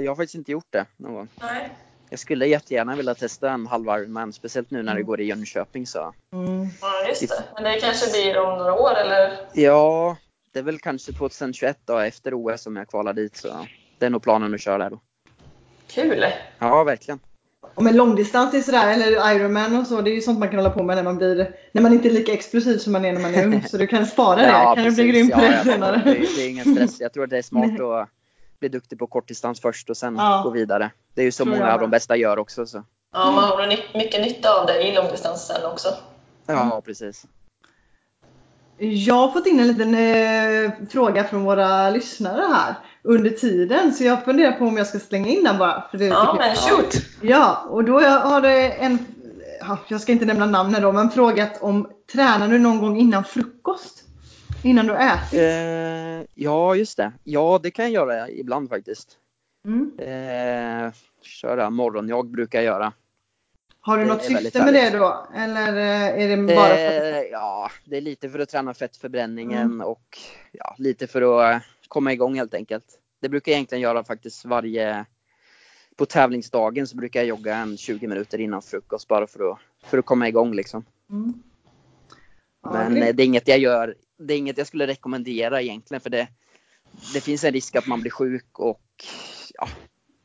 jag har faktiskt inte gjort det någon gång. Nej. Jag skulle jättegärna vilja testa en halv Ironman, speciellt nu när det Mm. går i Jönköping så. Mm. Ja, just det. Men det kanske blir om några år eller? Ja, det är väl kanske 2021 då efter OS som jag kvalar dit så. Det är nog planen att köra där då. Kul! Ja, verkligen. Och med långdistans är sådär, eller Ironman och så, det är ju sånt man kan hålla på med när man blir, när man inte är lika explosiv som man är när man är ung. Så du kan spara det, kan du bli precis. grym på ja, det ja, senare. Det, är- det är ingen stress. Jag tror att det är smart att bli duktig på kortdistans först och sen Ja. gå vidare. Det är ju så Tror många av de bästa gör också. Så. Ja, man har mycket nytta av det i långdistans sen också. Ja, Mm. precis. Jag har fått in en liten eh, fråga från våra lyssnare här under tiden så jag funderar på om jag ska slänga in den bara. För det Ja, men shoot! Ja, och då har det en, ja, jag ska inte nämna namnet då, men frågat om tränar du någon gång innan frukost? Innan du ätit? Eh, ja, just det. Ja, det kan jag göra ibland faktiskt. Mm. Eh, köra morgonjag brukar jag göra. Har du det något syfte med det då? Eller eh, är det bara för att Eh, ja, det är lite för att träna fettförbränningen Mm. och ja, lite för att komma igång helt enkelt. Det brukar jag egentligen göra faktiskt varje på tävlingsdagen så brukar jag jogga en 20 minuter innan frukost bara för att, för att komma igång liksom. Mm. Ja, Men grymt. eh, det är inget jag gör, det är inget jag skulle rekommendera egentligen för det, det finns en risk att man blir sjuk och ja,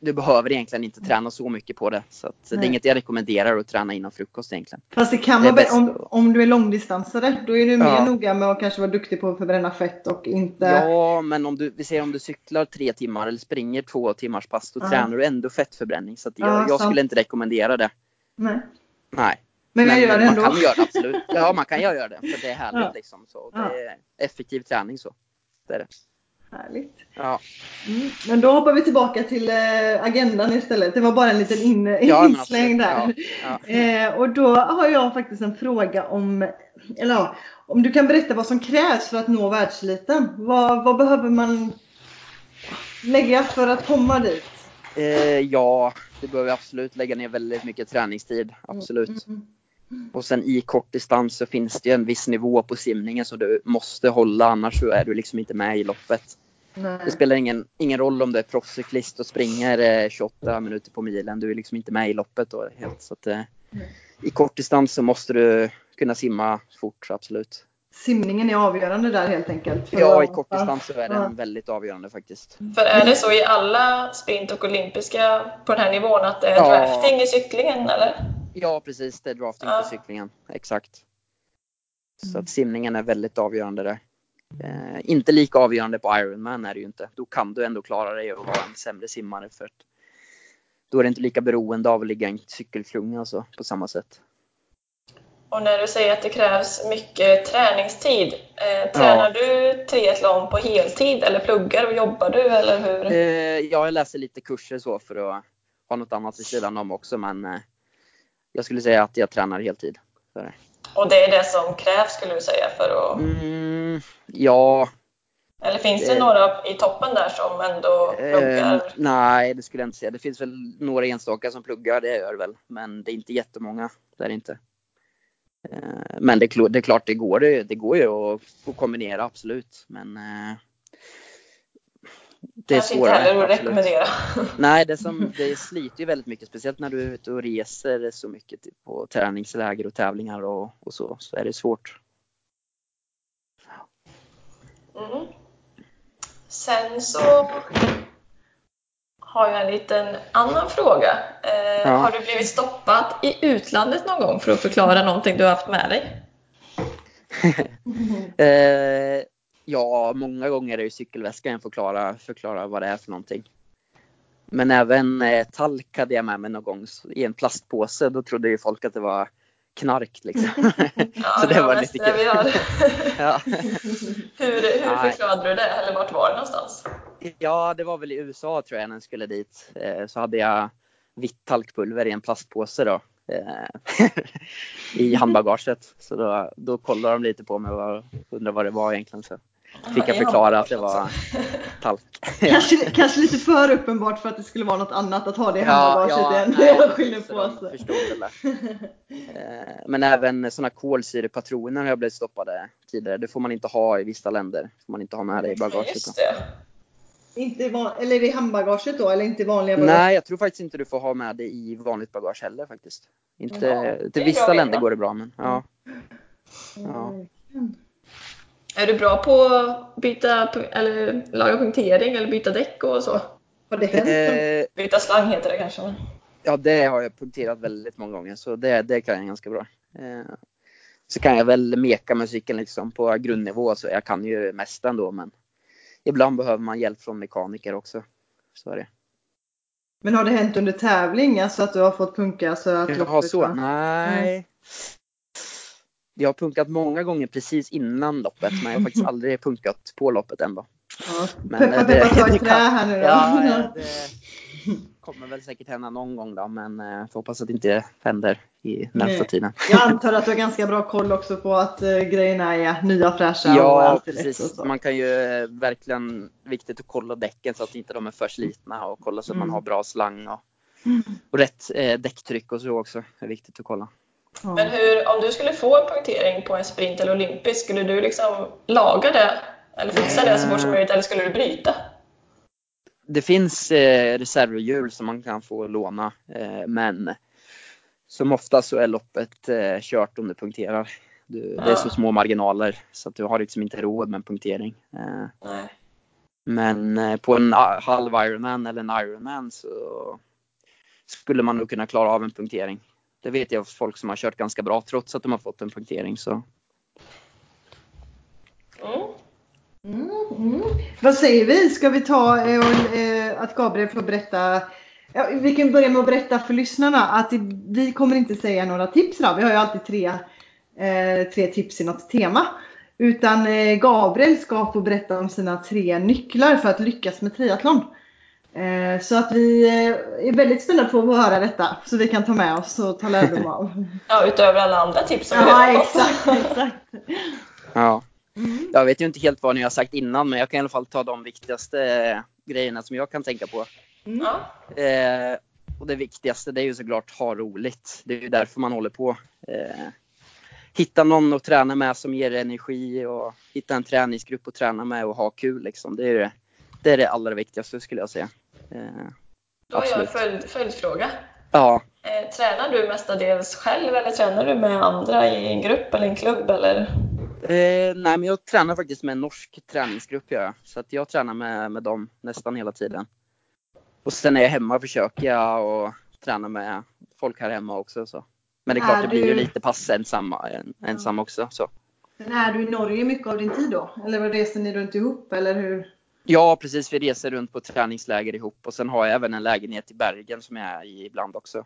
du behöver egentligen inte träna så mycket på det. Så det är inget jag rekommenderar att träna innan frukost egentligen. Fast det kan vara bäst om, om du är långdistansare. Då är du mer Ja. noga med att kanske vara duktig på att förbränna fett och inte... Ja, men om du, vi säger om du cyklar tre timmar eller springer två timmars pass, då Ja. tränar du ändå fettförbränning. Så jag, Ja, jag skulle inte rekommendera det. Nej. Nej. Men, gör det man kan göra det absolut. Ja, man kan göra det. För det är härligt liksom. Så det är effektiv träning så. Det är det. Härligt. Ja, Mm. Men då hoppar vi tillbaka till eh, agendan istället. Det var bara en liten in, ja insläng där. Ja, ja. Eh, och då har jag faktiskt en fråga om, eller om du kan berätta vad som krävs för att nå världseliten. Vad, vad behöver man lägga för att komma dit? Eh, ja, det behöver absolut lägga ner väldigt mycket träningstid. Absolut. Mm. Och sen i kortdistans så finns det ju en viss nivå på simningen som du måste hålla annars så är du liksom inte med i loppet. Nej. Det spelar ingen, ingen roll om du är proffscyklist och springer eh, 28 minuter på milen. Du är liksom inte med i loppet då helt. Så att, eh, Nej. I kortdistans så måste du kunna simma fort, absolut. Simningen är avgörande där helt enkelt. För Ja, i att- kortdistans så är Ja. den väldigt avgörande faktiskt. För är det så i alla sprint och olympiska på den här nivån att det är Ja. drafting i cyklingen eller? Ja, precis. Det är drafting Ja. på cyklingen. Exakt. Så att simningen är väldigt avgörande där. Eh, inte lika avgörande på Ironman är det ju inte. Då kan du ändå klara dig och vara en sämre simmare för att då är det inte lika beroende av att ligga i en cykelklunga och så på samma sätt. Och när du säger att det krävs mycket träningstid, eh, tränar du triathlon på heltid eller pluggar och jobbar du eller hur? Eh, ja, jag läser lite kurser så för att ha något annat vid sidan om också men eh, jag skulle säga att jag tränar heltid. Är det. Och det är det som krävs skulle du säga för att... Mm, ja, Eller finns det Eh. några i toppen där som ändå eh, pluggar? nej det skulle jag inte säga. Det finns väl några enstaka som pluggar, det gör det väl. Men det är inte jättemånga. Det är det inte. Eh, men det, är det klart, det går, det, det går ju att kombinera absolut. Men eh, det är Kanske inte svårare. heller att rekommendera. Nej, det, som, det sliter ju väldigt mycket. Speciellt när du är ute och reser så mycket typ, på träningsläger och tävlingar och, och så. Så är det svårt. Mm. Sen så har jag en liten annan fråga. Eh, Ja. Har du blivit stoppad i utlandet någon gång för att förklara någonting du har haft med dig? Eh, ja, många gånger är ju cykelväskan jag förklara, förklara vad det är för någonting. Men även eh, talk hade jag med mig någon gång så- i en plastpåse. Då trodde ju folk att det var knark liksom. Ja, så det var mest lite det vi kul. har. ja. hur hur förklarade du det? Eller vart var det någonstans? ja, det var väl i USA tror jag när jag skulle dit. Eh, så hade jag vitt talkpulver i en plastpåse då. Eh, I handbagaget. Så då, då kollade de lite på mig och undrade vad det var egentligen. Så fick jag Ja, förklara att det var talk. Kanske, kanske lite för uppenbart för att det skulle vara något annat att ha det i handbagaget nej, än en skiljer så på sig. det. Eh, Men även sådana kolsyrepatroner har jag blivit stoppade tidigare. Det får man inte ha i vissa länder. får man inte ha med det i bagaget. Det. Inte van, eller i handbagaget då, eller inte vanliga bagaget? Nej, jag tror faktiskt inte du får ha med det i vanligt bagage heller faktiskt. Inte, det är till vissa länder går det bra men ja. Ja. Är du bra på att byta, eller laga punktering eller byta däck och så? Har det hänt? Eh, Byta slang heter det kanske. ja, det har jag punkterat väldigt många gånger så det, det kan jag ganska bra. Eh, så kan jag väl meka med cykeln liksom på grundnivå så jag kan ju mest ändå men ibland behöver man hjälp från mekaniker också. Så är det. Men har det hänt under tävling, alltså att du har fått punka så att loppet så? Nej. Jag har punkat många gånger precis innan loppet men jag har faktiskt aldrig punkat på loppet än då. Ja. Men, Peppa eh, peppa ta det i trä här nu då. Ja, ja, det kommer väl säkert hända någon gång då men eh, får hoppas att det inte händer i närmsta tiden. Jag antar att du har ganska bra koll också på att uh, grejerna är nya fräscha och Ja allt och precis. så. Man kan ju eh, verkligen, viktigt att kolla däcken så att inte de är för slitna och kolla så att man Mm. har bra slang och, Mm. och rätt eh, däcktryck och så också. är viktigt att kolla. Ja. Men hur, om du skulle få en punktering på en sprint eller olympisk, skulle du liksom laga det? Eller fixa det så fort som möjligt, eller skulle du bryta? Det finns eh, reservhjul som man kan få låna men men som oftast så är loppet eh, kört om du punkterar. Du, Det är så Ja. små marginaler så att du har liksom inte råd med en punktering. Eh, Nej. Men eh, på en a- halv Ironman eller en Ironman så skulle man nog kunna klara av en punktering. Det vet jag folk som har kört ganska bra trots att de har fått en punktering. Så. Mm. Mm. Vad säger vi? Ska vi ta eh, eh, att Gabriel får berätta? Ja, vi kan börja med att berätta för lyssnarna att det, vi kommer inte säga några tips idag. Vi har ju alltid tre, eh, tre tips i något tema. Utan eh, Gabriel ska få berätta om sina tre nycklar för att lyckas med triathlon. Eh, så att vi eh, är väldigt spända på att höra detta så vi kan ta med oss och ta lärdom av. Ja, utöver alla andra tips som vi ja, redan fått. exakt, exakt. Ja. Mm. Jag vet ju inte helt vad ni har sagt innan men jag kan i alla fall ta de viktigaste eh, grejerna som jag kan tänka på. Mm. Ja. Eh, och det viktigaste det är ju såklart ha roligt. Det är ju därför man håller på. Eh, hitta någon att träna med som ger energi och hitta en träningsgrupp att träna med och ha kul liksom. Det är det, det, är det allra viktigaste skulle jag säga. Eh, Då har jag en följd, följdfråga. ja, Eh, tränar du mestadels själv eller tränar du med andra i en grupp eller en klubb? Eller? Eh, nej, men jag tränar faktiskt med en norsk träningsgrupp jag. Så att jag tränar med, med dem nästan hela tiden. Och sen när jag är hemma försöker jag och träna med folk här hemma också. Så. Men det är klart, Är det blir ju lite pass ensamma, en, ensam också. Så. Men är du i Norge mycket av din tid då? Eller vad reser ni runt ihop? Eller hur? Ja, precis. Vi reser runt på träningsläger ihop och sen har jag även en lägenhet i Bergen som jag är i ibland också.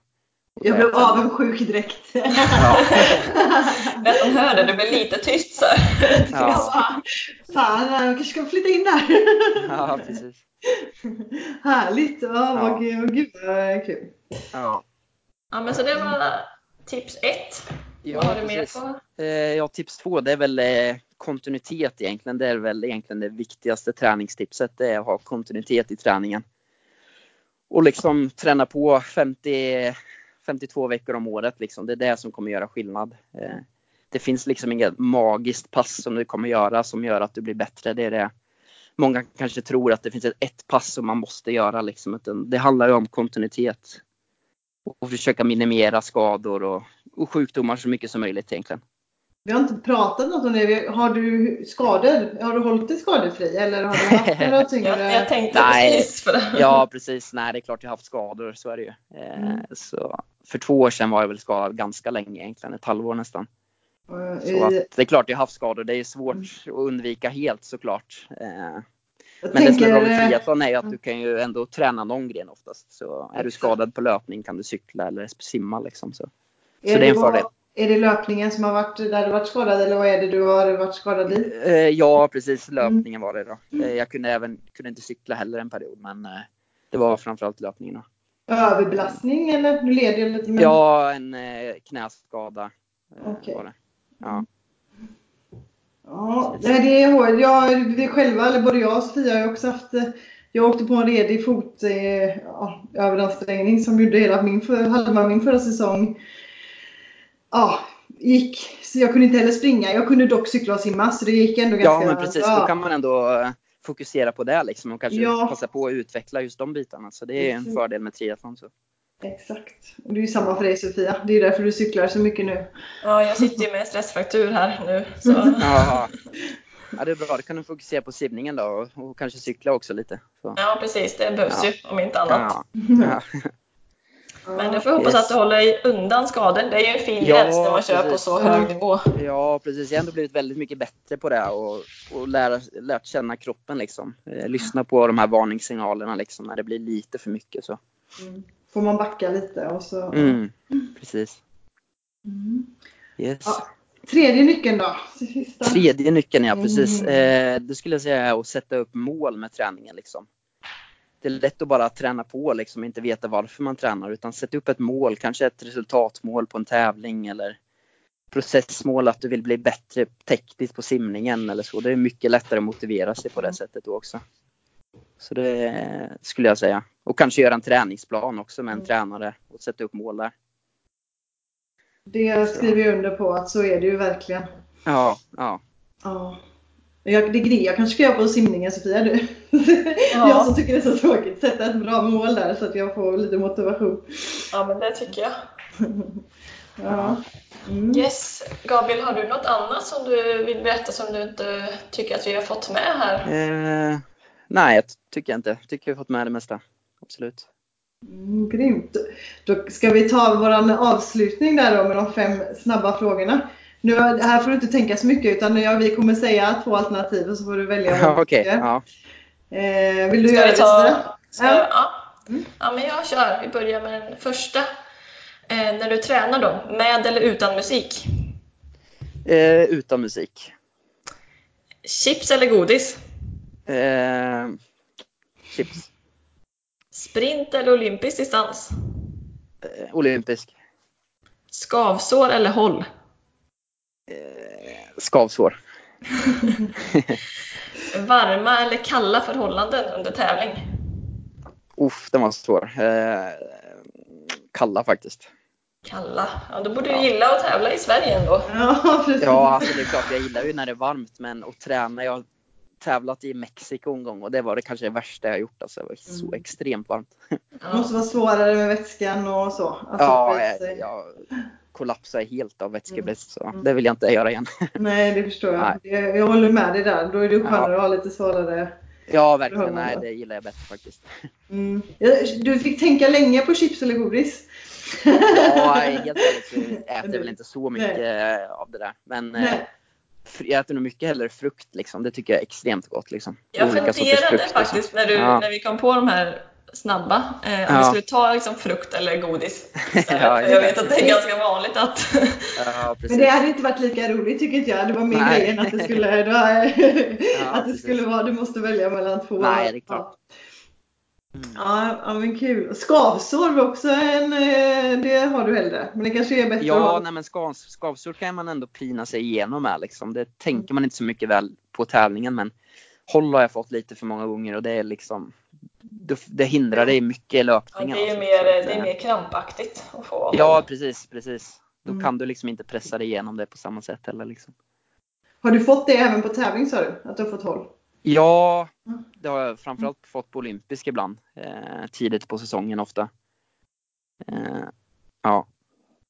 Jag blev avundsjuk direkt. Ja. Den som hör det, blir lite tyst så. Ja. Fan, jag kanske ska flytta in där. ja, precis. Härligt. Ja, Ja. vad, gud, vad gud vad kul. Ja. Ja, men så det var tips 1. Ja, Vad har du mer på? Eh, ja, tips två, det är väl eh, kontinuitet egentligen. Det är väl egentligen det viktigaste träningstipset. Det är att ha kontinuitet i träningen. Och liksom träna på 50, 52 veckor om året. Liksom. Det är det som kommer göra skillnad. Eh, det finns liksom inget magiskt pass som du kommer göra som gör att du blir bättre. Det är det. Många kanske tror att det finns ett, pass som man måste göra. Liksom. Det handlar ju om kontinuitet. Och försöka minimera skador och, och sjukdomar så mycket som möjligt egentligen. Vi har inte pratat något om det. Vi- Har du skador? Har du hållit dig skadefri eller har du haft några tyngre? Jag, jag tänkte Nej. precis på det. Ja precis, nej det är klart jag har haft skador, så är det ju. Eh, Mm. så, för två år sedan var jag väl skadad ganska länge egentligen, ett halvår nästan. Eh, Så att, det är klart jag har haft skador, det är svårt att undvika helt såklart. Eh, jag men det som är bra med tänker, triathlon är att du kan ju ändå träna någon gren oftast. Så är du skadad på löpning kan du cykla eller simma liksom. Så, så det är en fördel. Är det löpningen som har varit där du varit skadad eller vad är det du har varit skadad i? Eh, ja precis, Mm. löpningen var det då. Eh, jag kunde även, kunde inte cykla heller en period men eh, det var framförallt löpningen. Då. Överbelastning eller? Nu leder lite men... Ja, en knäskada Okej. var det. Ja. Ja, nej, det är hårt. Jag, vi själva, eller både jag och Sofia har ju också haft jag åkte på en redig fot eh, ja, överansträngning som gjorde hela min, för, halva min förra säsong. Ja, gick. Så jag kunde inte heller springa. Jag kunde dock cykla och simma så det gick ändå ganska ja, men precis. bra. Då kan man ändå eh, fokusera på det liksom och kanske Ja. passa på att utveckla just de bitarna. Så det är en fördel med triathlon. Så. Exakt. Och det är ju samma för dig Sofia. Det är därför du cyklar så mycket nu. Ja, jag sitter ju med stressfraktur här nu. Så. Ja. ja, det är bra. Då kan du fokusera på simningen då och, och kanske cykla också lite. Så. Ja, precis. Det behövs Ja. ju om inte annat. Ja. Ja. Men du får hoppas Yes. att du håller undan skador. Det är ju en fin Ja, gräns när man kör på precis. så hög nivå. ja, precis. Jag har ändå blivit väldigt mycket bättre på det och, och lära, lärt känna kroppen liksom. Eh, lyssna på de här varningssignalerna liksom när det blir lite för mycket. Så. Mm. Får man backa lite och så. Mm, precis. Mm. Yes. Ja. Tredje nyckeln då? Sista. Tredje nyckeln, ja precis. Mm. Eh, det skulle jag säga är att sätta upp mål med träningen. Liksom. Det är lätt att bara träna på liksom, inte veta varför man tränar utan sätta upp ett mål, kanske ett resultatmål på en tävling eller processmål att du vill bli bättre tekniskt på simningen eller så. Det är mycket lättare att motivera sig på det sättet då också. Så det skulle jag säga. Och kanske göra en träningsplan också med en Mm. tränare och sätta upp mål där. Det skriver jag under på att så är det ju verkligen. Ja, ja. Ja. Jag, det är det jag kanske ska göra på simningen Sofia du. Ja. Jag som tycker det är så tråkigt. Sätta ett bra mål där så att jag får lite motivation. Ja, men det tycker jag. Ja. Mm. Yes. Gabriel, har du något annat som du vill berätta som du inte tycker att vi har fått med här? Eh, nej, jag tycker jag inte. Jag tycker jag har fått med det mesta. Absolut. Mm, grymt. Då ska vi ta våran avslutning där då med de fem snabba frågorna. Nu, här får du inte tänka så mycket utan ja, vi kommer säga två alternativ och så får du välja. Ja, Okej, tycker. ja. Eh, vill du Ska göra vi det ta... Sofia? Ska Ja. jag, ja. Mm. ja, men jag kör. Vi börjar med den första. Eh, när du tränar då, med eller utan musik? Eh, utan musik. Chips eller godis? Eh, chips. Sprint eller olympisk distans? Eh, olympisk. Skavsår eller håll? Eh, skavsår. Varma eller kalla förhållanden under tävling? Uff, den var svår. Eh, kalla faktiskt. Kalla. Ja, då borde du Ja. gilla att tävla i Sverige ändå. Ja, precis. Ja, alltså det är klart jag gillar ju när det är varmt men att träna. Jag har tävlat i Mexiko en gång och det var det kanske det värsta jag gjort. Alltså, det var så Mm. extremt varmt. Det Ja. måste vara svårare med vätskan och så. Alltså, Ja, jag, jag kollapsade helt av vätskebrist så Mm. det vill jag inte göra igen. Nej, det förstår jag. Nej. Jag, jag håller med dig där. Då är det ju Ja. skönare att ha lite svårare. Ja, verkligen. Nej, det gillar jag bättre faktiskt. Mm. Jag- Du fick tänka länge på chips eller godis. Ja, helt ärligt så äter jag väl inte så mycket eh, av det där. Men eh, Nej. jag äter nog mycket hellre frukt liksom. Det tycker jag är extremt gott liksom. Jag Olika funderade så. faktiskt när, du, Ja. när vi kom på de här snabba, eh, om Ja. vi skulle ta liksom, frukt eller godis. Ja, jag vet att det är ganska vanligt att Ja. Men det hade inte varit lika roligt tycker jag. Det var mer Nej. grejen att det skulle, det var, att det skulle vara, du måste välja mellan två. Nej, det är klart. Mm. Ja, men kul. Skavsår var också en, eh, det har du hellre. Men det kanske är bättre Ja, nej men skav, skavsår kan man ändå pina sig igenom med liksom. Det tänker man inte så mycket väl på tävlingen men håll har jag fått lite för många gånger och det är liksom det, det hindrar dig mycket i Ja, löpningen. det, är alltså. mer, Så att, det är mer krampaktigt att få. Ja, precis, precis. Då Mm. kan du liksom inte pressa dig igenom det på samma sätt heller liksom. Har du fått det även på tävling sa du? Att du har fått håll? Ja, Mm. det har jag framförallt fått på olympisk ibland. Eh, tidigt på säsongen ofta. Eh, ja.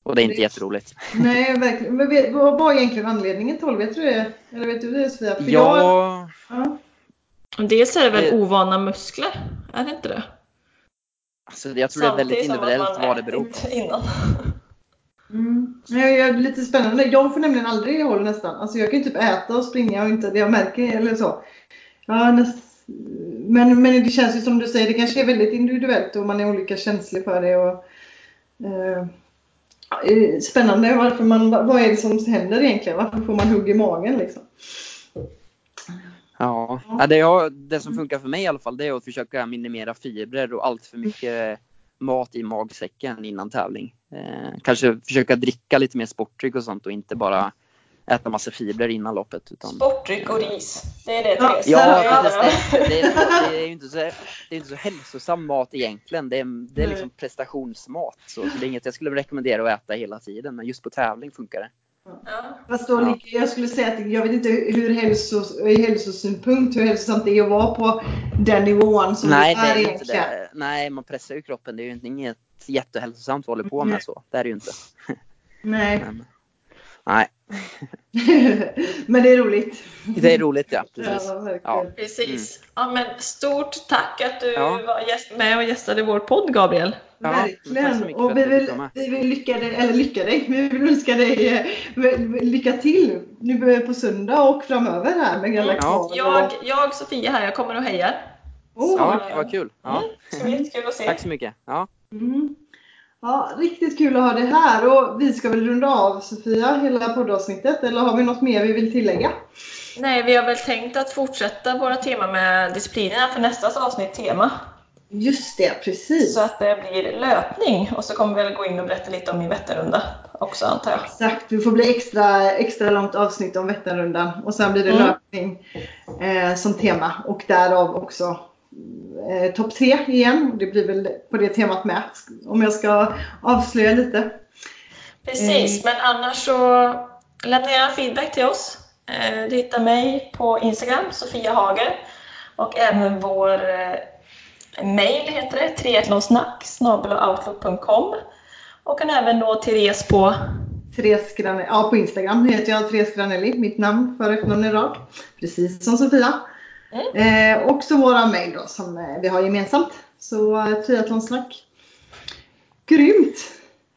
Och det är inte Det- jätteroligt. Nej, verkligen. Men vad var egentligen anledningen till håll? Vet du det? Eller vet du det Sofia? För jag, Ja, ja. Dels är det väl Det- ovana muskler? Är det inte det? alltså jag tror det är väldigt Samtidigt individuellt vad det beror på. Innan. Mm. Jag jag lite spännande. Jag får nämligen aldrig håll nästan. Alltså jag kan ju typ äta och springa och inte det jag märker eller så. Ja, näst... men, men det känns ju som du säger, det kanske är väldigt individuellt och man är olika känslig för det. Och, eh, eh, spännande varför man, vad är det som händer egentligen? Varför får man hugg i magen liksom? Ja, Ja. det, jag, det som funkar för mig i alla fall det är att försöka minimera fibrer och allt för mycket mat i magsäcken innan tävling. Eh, kanske försöka dricka lite mer sportdryck och sånt och inte bara äta massa fibrer innan loppet. Utan, Sportdryck och ris. Det är det Ja, Therese Ja. Det, det, är, det är ju inte så, det är inte så hälsosam mat egentligen. Det är, det är liksom prestationsmat. Så, så det är inget jag skulle rekommendera att äta hela tiden. Men just på tävling funkar det. Ja. Fast då, Ja. jag skulle säga att jag vet inte hur hälsos, i hälsosynpunkt hur hälsosamt det är att vara på den nivån som Nej, det är är ju inte egentligen. det. Nej, man pressar ju kroppen. Det är ju inte- inget jättehälsosamt vi håller på med Nej. så. Det är det ju inte. Nej. Men, nej, Men det är roligt. det är roligt ja. Precis. Ja. Ja. Precis. Ja, men stort tack att du Ja. var gäst med och gästade vår podd Gabriel. Ja, så Verkligen. Och vi vill, vi vill lycka dig, eller lycka dig, vi vill önska dig eh, lycka till nu på söndag och framöver här med kval. Jag, jag Sofia här, jag kommer och hejar. Åh, Ja, vad kul. Ja, Mm, det ska bli jättekul att se. tack så mycket. Ja. Mm. Ja, riktigt kul att ha dig här och vi ska väl runda av Sofia, hela poddavsnittet eller har vi något mer vi vill tillägga? Nej, vi har väl tänkt att fortsätta våra tema med disciplinerna för nästa avsnitt tema. Just det, precis. Så att det blir löpning och så kommer vi väl gå in och berätta lite om min Vätternrunda också antar jag. Exakt, det får bli extra, extra långt avsnitt om Vätternrundan och sen blir det Mm. löpning eh, som tema och därav också eh, topp tre igen. Det blir väl på det temat med om jag ska avslöja lite. Precis, men annars så lämna gärna feedback till oss. Eh, Du hittar mig på Instagram, Sofia Hager. Och även vår eh, mail heter det, triathlonsnack outlook.com. Och kan även nå Therese på Therese Granelli, ja på Instagram heter jag Therese Granelli, mitt namn för och efternamn i rad. Precis som Sofia. Mm. Eh, också våra mail då som eh, vi har gemensamt. Så eh, triathlonsnack. Grymt!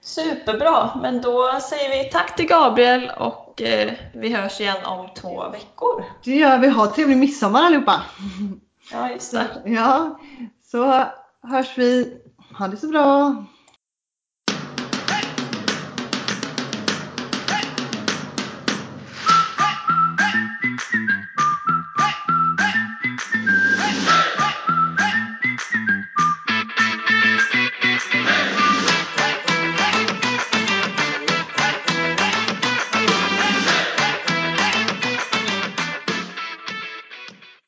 Superbra, men då säger vi tack till Gabriel och eh, vi hörs igen om två veckor. Det gör vi. Ha trevlig midsommar allihopa! Ja, just det. Ja, så hörs vi. Ha det så bra!